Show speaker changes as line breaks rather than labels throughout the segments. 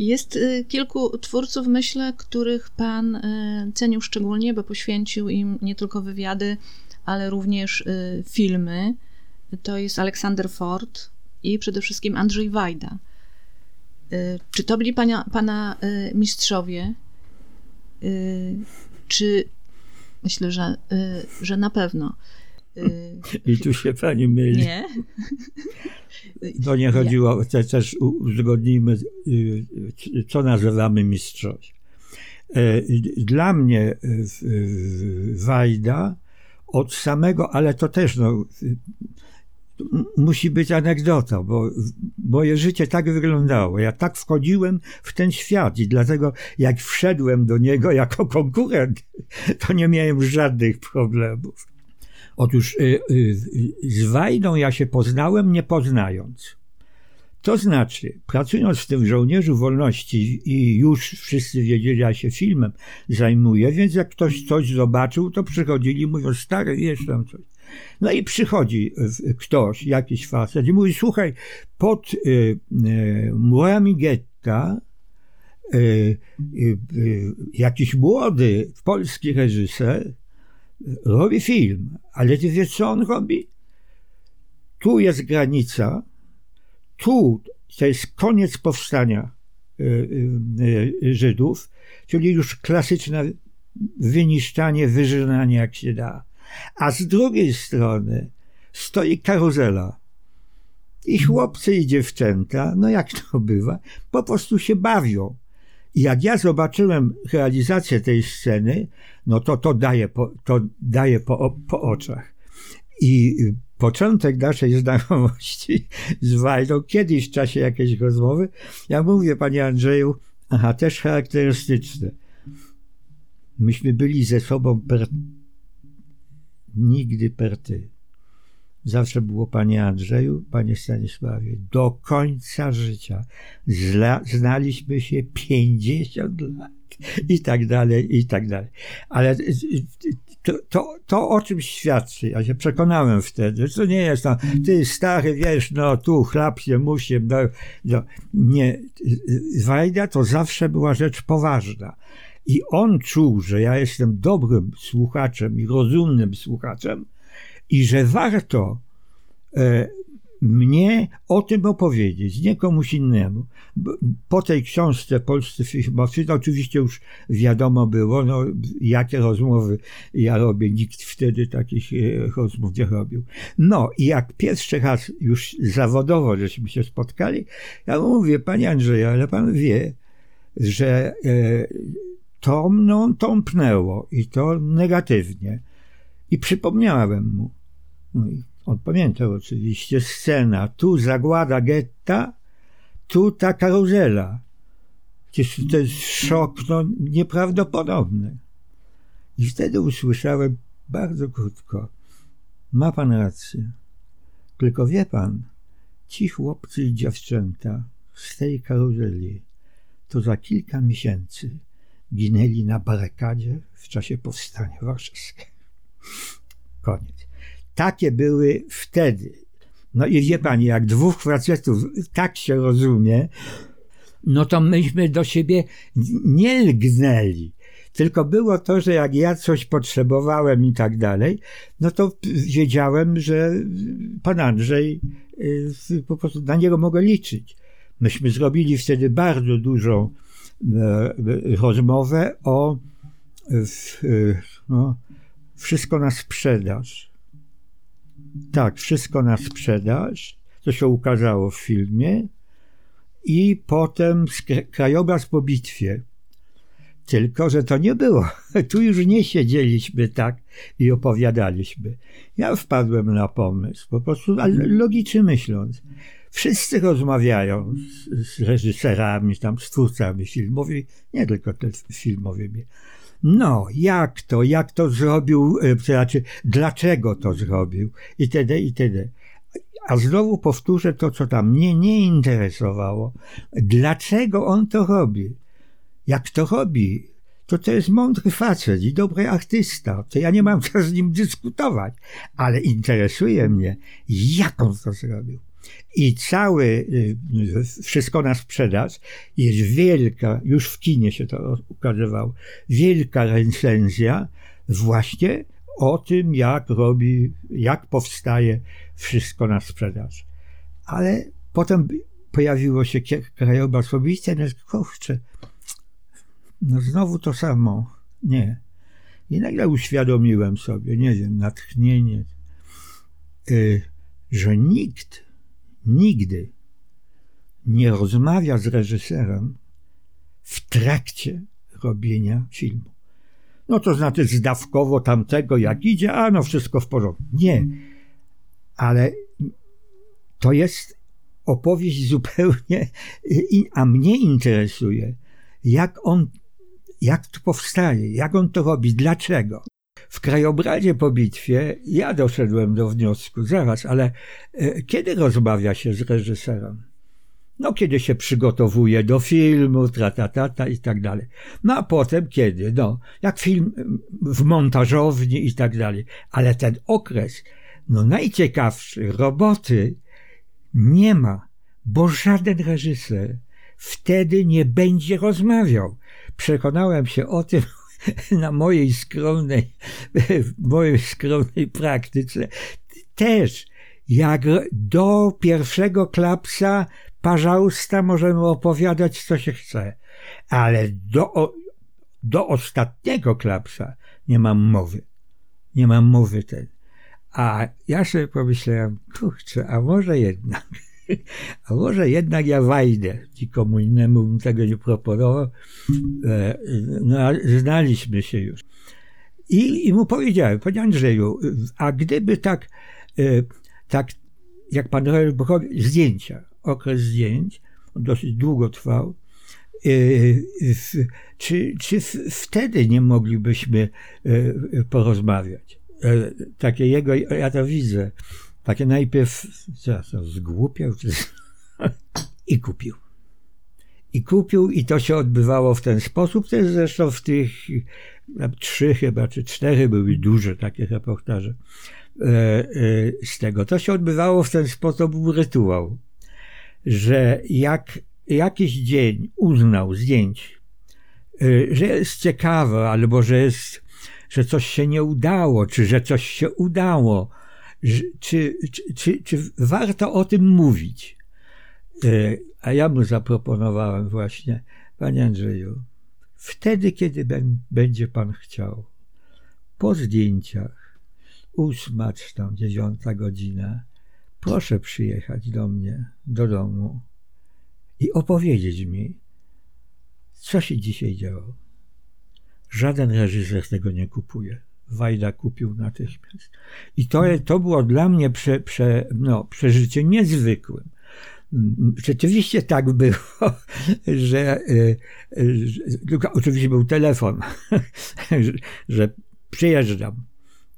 Jest y, kilku twórców, myślę, których pan y, cenił szczególnie, bo poświęcił im nie tylko wywiady, ale również y, filmy. To jest Aleksander Ford i przede wszystkim Andrzej Wajda. Czy to byli pana, pana mistrzowie? Czy myślę, że, że na pewno.
I tu się pani myli.
Nie.
To nie chodziło, te, też uzgodnijmy, y, co nazywamy mistrzostwem. E, dla mnie Wajda od samego, ale to też no, musi być anegdota, bo moje życie tak wyglądało. Ja tak wchodziłem w ten świat i dlatego jak wszedłem do niego jako konkurent, to nie miałem żadnych problemów. Otóż y, y, z Wajdą ja się poznałem, nie poznając. To znaczy, pracując w tym żołnierzu wolności i już wszyscy wiedzieli, ja się filmem zajmuję, więc jak ktoś coś zobaczył, to przychodzili i mówią, stary, jest tam coś. No i przychodzi ktoś, jakiś facet i mówi, słuchaj, pod y, y, murami getta y, y, y, jakiś młody polski reżyser robi film, ale ty wiesz, co on robi? Tu jest granica, tu to jest koniec powstania y, y, y, Żydów, czyli już klasyczne wyniszczanie, wyżynanie jak się da. A z drugiej strony stoi karuzela. I chłopcy i dziewczęta, no jak to bywa, po prostu się bawią. I jak ja zobaczyłem realizację tej sceny, no to to daje po, to daje po, po oczach. I początek naszej znajomości z Wajdą, kiedyś w czasie jakiejś rozmowy, ja mówię, panie Andrzeju, aha, też charakterystyczne. Myśmy byli ze sobą per... nigdy per ty. Zawsze było panie Andrzeju, panie Stanisławie, do końca życia. Zla, znaliśmy się 50 lat i tak dalej, i tak dalej. Ale to, to, to o czym świadczy, ja się przekonałem wtedy, to nie jest tam, ty stary, wiesz, no tu chlap się musi, no, no, nie. Wajda to zawsze była rzecz poważna. I on czuł, że ja jestem dobrym słuchaczem i rozumnym słuchaczem, i że warto e, mnie o tym opowiedzieć, nie komuś innemu. Po tej książce Polscy filmowcy, to oczywiście już wiadomo było, no, jakie rozmowy ja robię. Nikt wtedy takich e, rozmów nie robił. No i jak pierwszy raz już zawodowo żeśmy się spotkali, ja mówię, panie Andrzeju, ale pan wie, że e, to mną tąpnęło i to negatywnie. I przypomniałem mu. No i on pamiętał oczywiście scena. Tu zagłada getta, tu ta karuzela. Przecież to jest szok no, nieprawdopodobny. I wtedy usłyszałem bardzo krótko. Ma pan rację. Tylko wie pan, ci chłopcy i dziewczęta z tej karuzeli to za kilka miesięcy ginęli na barykadzie w czasie powstania warszawskiego. Koniec. Takie były wtedy. No i wie pani, jak dwóch facetów tak się rozumie, no to myśmy do siebie nie lgnęli. Tylko było to, że jak ja coś potrzebowałem i tak dalej, no to wiedziałem, że pan Andrzej y, po prostu na niego mogę liczyć. Myśmy zrobili wtedy bardzo dużą e, rozmowę o no, wszystko na sprzedaż tak, wszystko na sprzedaż. To się ukazało w filmie. I potem krajobraz po bitwie. Tylko, że to nie było. Tu już nie siedzieliśmy tak i opowiadaliśmy. Ja wpadłem na pomysł, po prostu logicznie myśląc. Wszyscy rozmawiają z, z reżyserami, tam z twórcami filmowymi, nie tylko te filmowymi. No, jak to, jak to zrobił, znaczy, dlaczego to zrobił, itd., itd. A znowu powtórzę to, co tam mnie nie interesowało. Dlaczego on to robi? Jak to robi? To to jest mądry facet i dobry artysta. To ja nie mam co z nim dyskutować, ale interesuje mnie, jak on to zrobił. I cały, y, wszystko na sprzedaż, jest wielka, już w kinie się to ukazywało, wielka recenzja właśnie o tym, jak robi, jak powstaje wszystko na sprzedaż. Ale potem pojawiło się krajobraz obicia, no kurczę, no znowu to samo. Nie. I nagle uświadomiłem sobie, nie wiem, natchnienie, yy, że nikt nigdy nie rozmawia z reżyserem w trakcie robienia filmu. No to znaczy zdawkowo tamtego, jak idzie, a no wszystko w porządku. Nie. Ale to jest opowieść zupełnie, a mnie interesuje, jak on, jak to powstaje, jak on to robi, dlaczego. W krajobrazie po bitwie ja doszedłem do wniosku, zaraz, ale e, kiedy rozmawia się z reżyserem? No, kiedy się przygotowuje do filmu, tratatata i tak dalej. No, a potem kiedy? No, jak film w montażowni i tak dalej. Ale ten okres, no najciekawszy, roboty nie ma, bo żaden reżyser wtedy nie będzie rozmawiał. Przekonałem się o tym na mojej skromnej, mojej skromnej praktyce. Też, jak do pierwszego klapsa, parzausta możemy opowiadać, co się chce, ale do, do ostatniego klapsa nie mam mowy. Nie mam mowy ten. A ja sobie pomyślałem, kurczę, a może jednak, a może jednak ja wajdę. Nikomu innemu bym tego nie proponował. E, no, znaliśmy się już. I, I mu powiedziałem, panie Andrzeju, a gdyby tak, e, tak jak pan robił zdjęcia, okres zdjęć, dosyć długo trwał, e, czy, czy wtedy nie moglibyśmy porozmawiać? Takie jego, ja to widzę, takie najpierw, co, zgłupiał, czy... i kupił. I kupił, i to się odbywało w ten sposób. Też zresztą w tych trzy chyba, czy cztery były duże takie reportaże e, e, z tego. To się odbywało w ten sposób, był rytuał, że jak jakiś dzień uznał zdjęć, e, że jest ciekawe, albo że jest, że coś się nie udało, czy że coś się udało, czy, czy, czy, czy warto o tym mówić? E, a ja mu zaproponowałem właśnie, panie Andrzeju, wtedy, kiedy będzie pan chciał, po zdjęciach, ósma czy tam dziewiąta godzina, proszę przyjechać do mnie, do domu i opowiedzieć mi, co się dzisiaj działo. Żaden reżyser tego nie kupuje. Wajda kupił natychmiast. I to, to było dla mnie prze, prze, no, przeżycie niezwykłym. Rzeczywiście tak było, że, y, że oczywiście był telefon, że przyjeżdżam.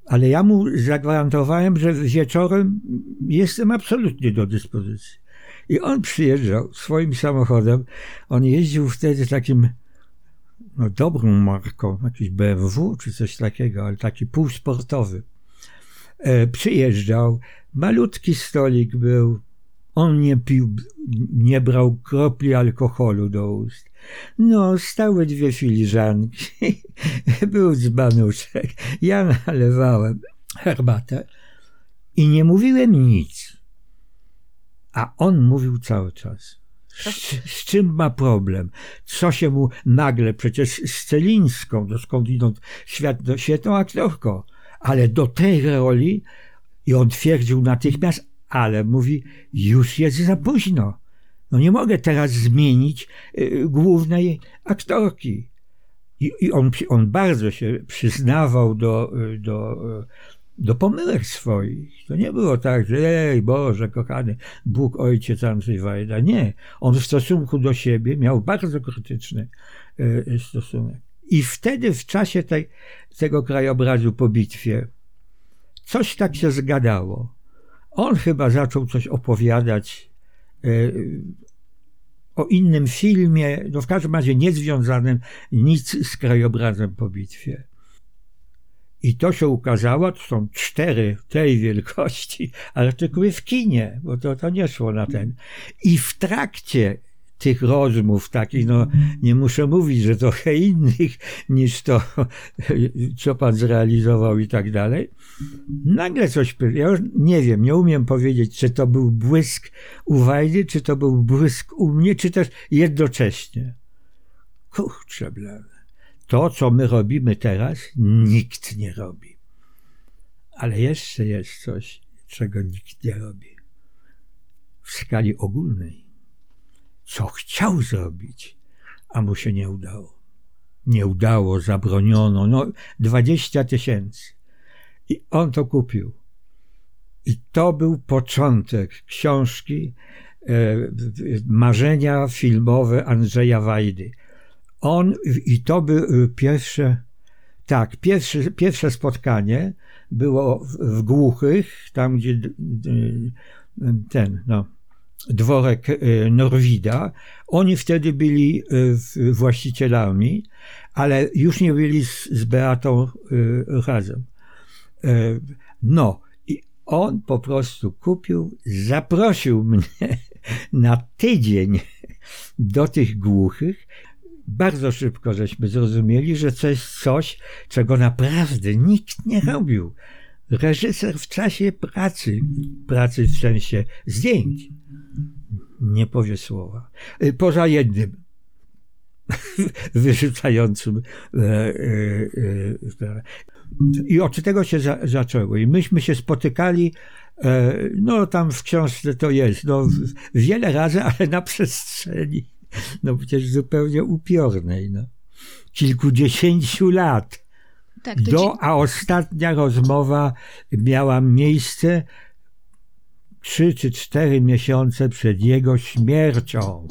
Ale ja mu zagwarantowałem, że wieczorem jestem absolutnie do dyspozycji. I on przyjeżdżał swoim samochodem. On jeździł wtedy takim no, dobrą marką, jakiś BMW czy coś takiego, ale taki półsportowy. E, przyjeżdżał, malutki stolik był, on nie pił, nie brał kropli alkoholu do ust. No, stały dwie filiżanki, był dzbanuszek, ja nalewałem herbatę i nie mówiłem nic. A on mówił cały czas. Z, czym ma problem? Co się mu nagle, przecież z Celińską, do skądinąd świat, świetną aktorką, ale do tej roli i on twierdził natychmiast, ale mówi, już jest za późno. No nie mogę teraz zmienić y, głównej aktorki. I, i on, on bardzo się przyznawał do, do y, do pomyłek swoich. To nie było tak, że ej Boże, kochany, Bóg, Ojciec Andrzej Wajda. Nie. On w stosunku do siebie miał bardzo krytyczny e, stosunek. I wtedy w czasie tej, tego krajobrazu po bitwie coś tak się zgadało. On chyba zaczął coś opowiadać e, o innym filmie, no w każdym razie niezwiązanym nic z krajobrazem po bitwie. I to się ukazało, to są cztery tej wielkości artykuły w kinie, bo to, to nie szło na ten. I w trakcie tych rozmów takich, no nie muszę mówić, że trochę innych niż to, co pan zrealizował i tak dalej. Nagle coś, ja już nie wiem, nie umiem powiedzieć, czy to był błysk u Wajdy, czy to był błysk u mnie, czy też jednocześnie. Kurczę blane. To, co my robimy teraz, nikt nie robi. Ale jeszcze jest coś, czego nikt nie robi. W skali ogólnej. Co chciał zrobić, a mu się nie udało. Nie udało, zabroniono. No, dwadzieścia tysięcy. I on to kupił. I to był początek książki e, Marzenia filmowe Andrzeja Wajdy. On, i to by pierwsze, tak, pierwsze, pierwsze spotkanie było w Głuchych, tam gdzie ten, no, dworek e, Norwida. Oni wtedy byli e, właścicielami, ale już nie byli z, z Beatą e, razem. No, i on po prostu kupił, zaprosił mnie na tydzień do tych głuchych bardzo szybko żeśmy zrozumieli, że to jest coś, czego naprawdę nikt nie robił. Reżyser w czasie pracy, pracy w sensie zdjęć, nie powie słowa. Y, poza jednym, wyrzucającym. E, e, e, I od tego się za, zaczęło. I myśmy się spotykali, no tam w książce to jest, no wiele razy, ale na przestrzeni no przecież zupełnie upiornej, no. Kilkudziesięciu lat. Tak, Do, ci... A ostatnia rozmowa miała miejsce trzy czy cztery miesiące przed jego śmiercią.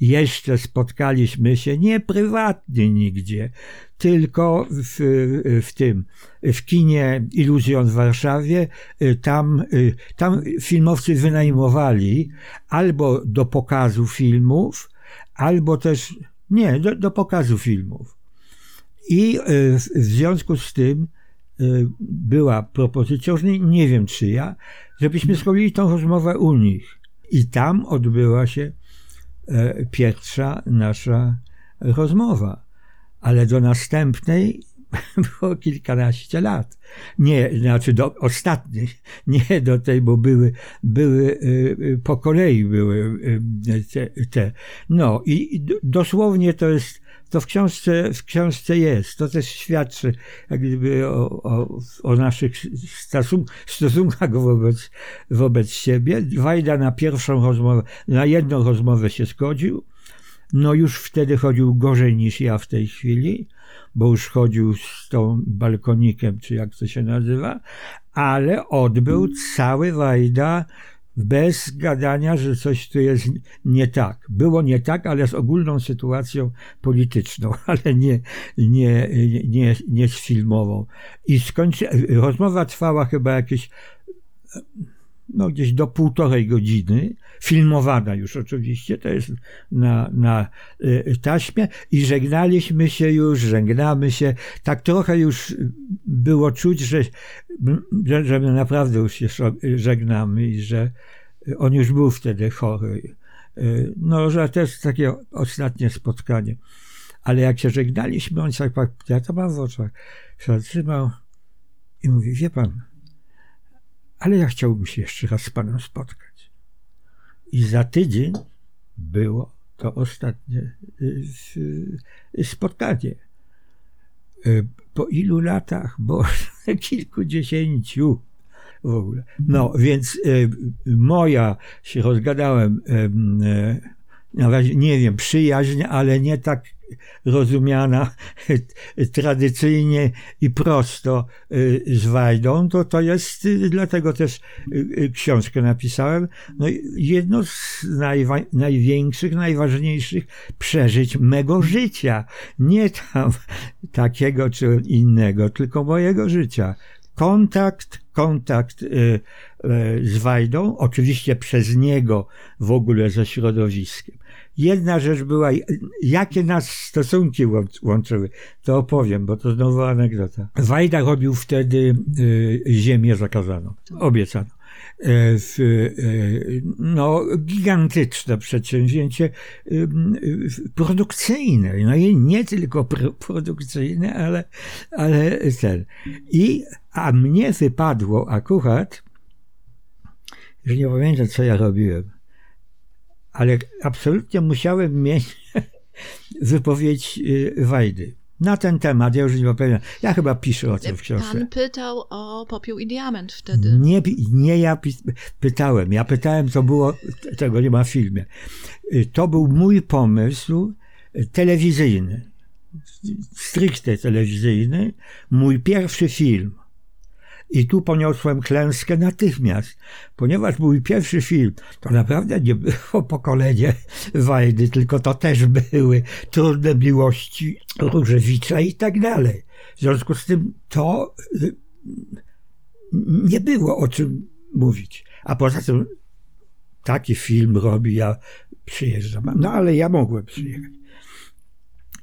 Jeszcze spotkaliśmy się nie prywatnie nigdzie, tylko w, w tym, w kinie Iluzjon w Warszawie. Tam, tam filmowcy wynajmowali albo do pokazu filmów, albo też nie, do, do pokazu filmów. I e, w, związku z tym e, była propozycja, już nie, nie wiem czyja, żebyśmy zrobili tą rozmowę u nich. I tam odbyła się e, pierwsza nasza rozmowa. Ale do następnej było kilkanaście lat. Nie, znaczy do ostatniej, nie do tej, bo były, były y, y, po kolei były y, te, te. No i dosłownie to jest, to w książce, w książce jest. To też świadczy jak gdyby o, o, o naszych stosunkach wobec, wobec siebie. Wajda na pierwszą rozmowę, na jedną rozmowę się zgodził. No już wtedy chodził gorzej niż ja w tej chwili bo już chodził z tą balkonikiem, czy jak to się nazywa, ale odbył cały Wajda bez gadania, że coś tu jest nie tak. Było nie tak, ale z ogólną sytuacją polityczną, ale nie, nie, nie, nie z filmową. I skończy, rozmowa trwała chyba jakieś no gdzieś do półtorej godziny, filmowana już oczywiście, to jest na, na y, taśmie i żegnaliśmy się już, żegnamy się, tak trochę już było czuć, że, że, my naprawdę już się żegnamy i że on już był wtedy chory. Y, no, że jest takie ostatnie spotkanie. Ale jak się żegnaliśmy, on tak, ja to mam w oczach, się zatrzymał i mówi, wie pan, ale ja chciałbym się jeszcze raz z Panem spotkać. I za tydzień było to ostatnie y, y, spotkanie. Y, po ilu latach? Bo kilkudziesięciu w ogóle. No, więc moja, się rozgadałem, nie wiem, przyjaźń, ale nie tak rozumiana tradycyjnie i prosto y, z Wajdą, to to jest, y, dlatego też y, książkę napisałem, no jedno z najwa, największych, najważniejszych przeżyć mego życia. Nie tam takiego czy innego, tylko mojego życia. Kontakt, kontakt z Wajdą, oczywiście przez niego w ogóle ze środowiskiem. Jedna rzecz była, jakie nas stosunki łączyły, to opowiem, bo to znowu anegdota. Wajda robił wtedy ziemię zakazaną, obiecano. E, w, e, no, gigantyczne przedsięwzięcie produkcyjne. No i nie tylko produkcyjne, ale, ale ten. I, a mnie wypadło akurat, że nie pamiętam, co ja robiłem, ale absolutnie musiałem mieć wypowiedź y, Wajdy na ten temat, ja już nie pamiętam. Ja chyba piszę o tym w książce.
Pan pytał o popiół i diament wtedy.
Nie, nie ja pytałem. Ja pytałem, co było, tego nie ma w filmie. To był mój pomysł telewizyjny, stricte telewizyjny, mój pierwszy film. I tu poniosłem klęskę natychmiast, ponieważ mój pierwszy film to naprawdę nie było pokolenie Wajdy, tylko to też były trudne miłości Różewicza i tak dalej. W związku z tym to y, nie było o czym mówić. A poza tym taki film robi, ja przyjeżdżam. No ale ja mogłem przyjechać.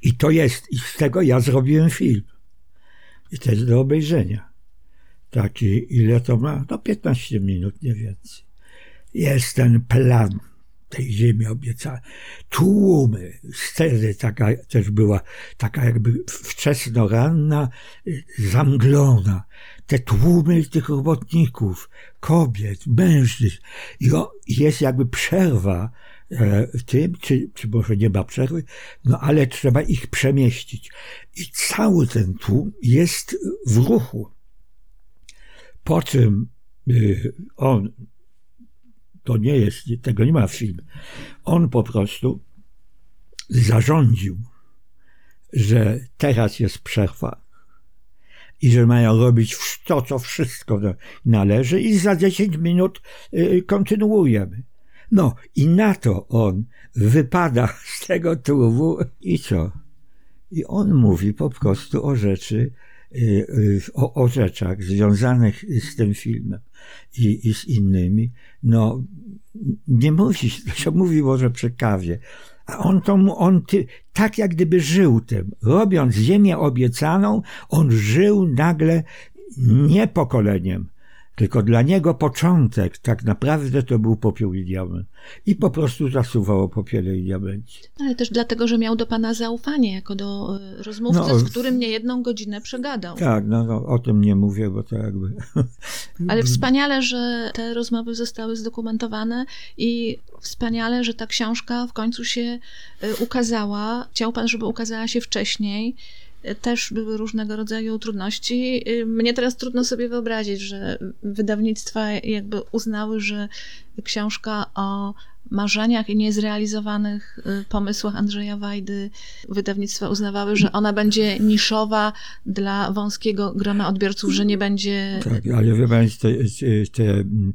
I to jest, i z tego ja zrobiłem film. I to jest do obejrzenia taki, ile to ma? No 15 minut, nie więcej. Jest ten plan tej ziemi obiecany. Tłumy, sceny taka też była, taka jakby wczesnoranna, zamglona. Te tłumy tych robotników, kobiet, mężczyzn. I jest jakby przerwa e, w tym, czy, czy może nie ma przerwy, no ale trzeba ich przemieścić. I cały ten tłum jest w ruchu. Po czym y, on, to nie jest, tego nie ma w filmie, on po prostu zarządził, że teraz jest przerwa i że mają robić to, co wszystko należy i za 10 minut y, kontynuujemy. No i na to on wypada z tego tłumu i co? I on mówi po prostu o rzeczy, o, o rzeczach związanych z tym filmem i, i z innymi, no nie mówi, się mówi może przy kawie, a on to, on ty, tak jak gdyby żył tym, robiąc ziemię obiecaną, on żył nagle nie pokoleniem, tylko dla niego początek tak naprawdę to był popiół i diament. I po prostu zasuwało popiele i diamenci.
Ale też dlatego, że miał do pana zaufanie, jako do e, rozmówcy, no, z którym nie jedną godzinę przegadał.
Tak, no, no o tym nie mówię, bo to jakby...
Ale wspaniale, że te rozmowy zostały zdokumentowane i wspaniale, że ta książka w końcu się e, ukazała. Chciał pan, żeby ukazała się wcześniej też były różnego rodzaju trudności. Mnie teraz trudno sobie wyobrazić, że wydawnictwa jakby uznały, że książka o marzeniach i niezrealizowanych y, pomysłach Andrzeja Wajdy wydawnictwa uznawały, że ona będzie niszowa dla wąskiego grona odbiorców, że nie będzie...
Tak, ale wie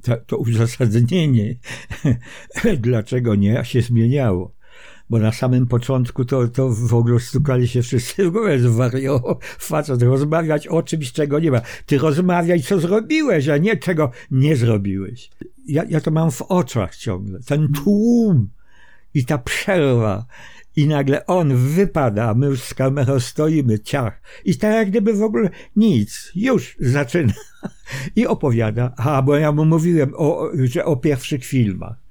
te, to uzasadnienie, dlaczego nie, się zmieniało bo na samym początku to, to w ogóle stukali się wszyscy w głowę, zwariował facet, rozmawiać o czymś, czego nie ma. Ty rozmawiaj, co zrobiłeś, a nie czego nie zrobiłeś. Ja, ja to mam w oczach ciągle. Ten tłum i ta przerwa. I nagle on wypada, my już z kamerą stoimy, ciach. I tak jak gdyby w ogóle nic. Już zaczyna. I opowiada. A, bo ja mu mówiłem o, że o pierwszych filmach.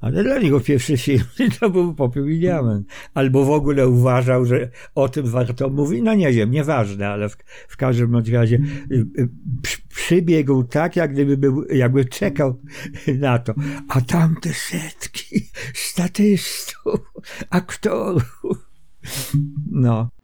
Ale dla niego pierwszy film to był Popiół i Diament. Albo w ogóle uważał, że o tym warto mówić. No nie wiem, nieważne, ale w, w każdym razie y, y, przybiegł tak, jak gdyby był, jakby czekał na to. A tamte setki statystów, aktorów. No.